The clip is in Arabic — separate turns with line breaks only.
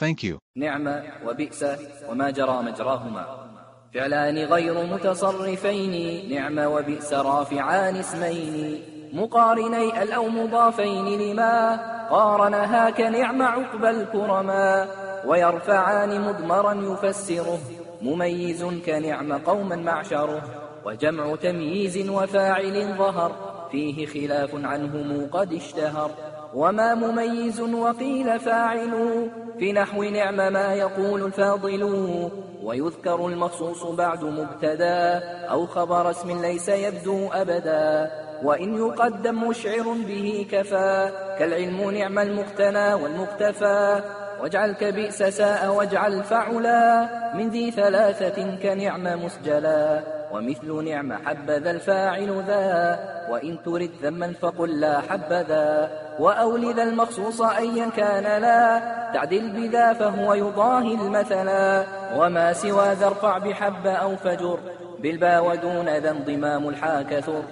Thank you.
نعم وبئس وما جرى مجراهما. فعلان غير متصرفين. نعم وبئس رافعان اسمين. مقارني ال أو مضافين. لما قارنها كنعم عقب الكرما. ويرفعان مضمرا يفسره. مميز كنعم قوما معشره. وجمع تمييز وفاعل ظهر. فيه خلاف عنهم قد اشتهر. وما مميز وقيل فاعل في نحو نعم ما يقول الفاضل ويذكر المخصوص بعد مبتدا أو خبر اسم ليس يبدو أبدا وإن يقدم مشعر به كفى كالعلم نعم المقتنى والمقتفى واجعل كبئس ساء واجعل فعلا من ذي ثلاثة كنعم مسجلا ومثل نعم حبذا الفاعل ذا وإن ترد ذما فقل لا حبذا وأولذا المخصوص أيا كان لا تعدل بذا فهو يضاهي المثلا. وما سوى ذا ارفع بحب أو فجر بالبا ودون ذا انضمام الحا كثر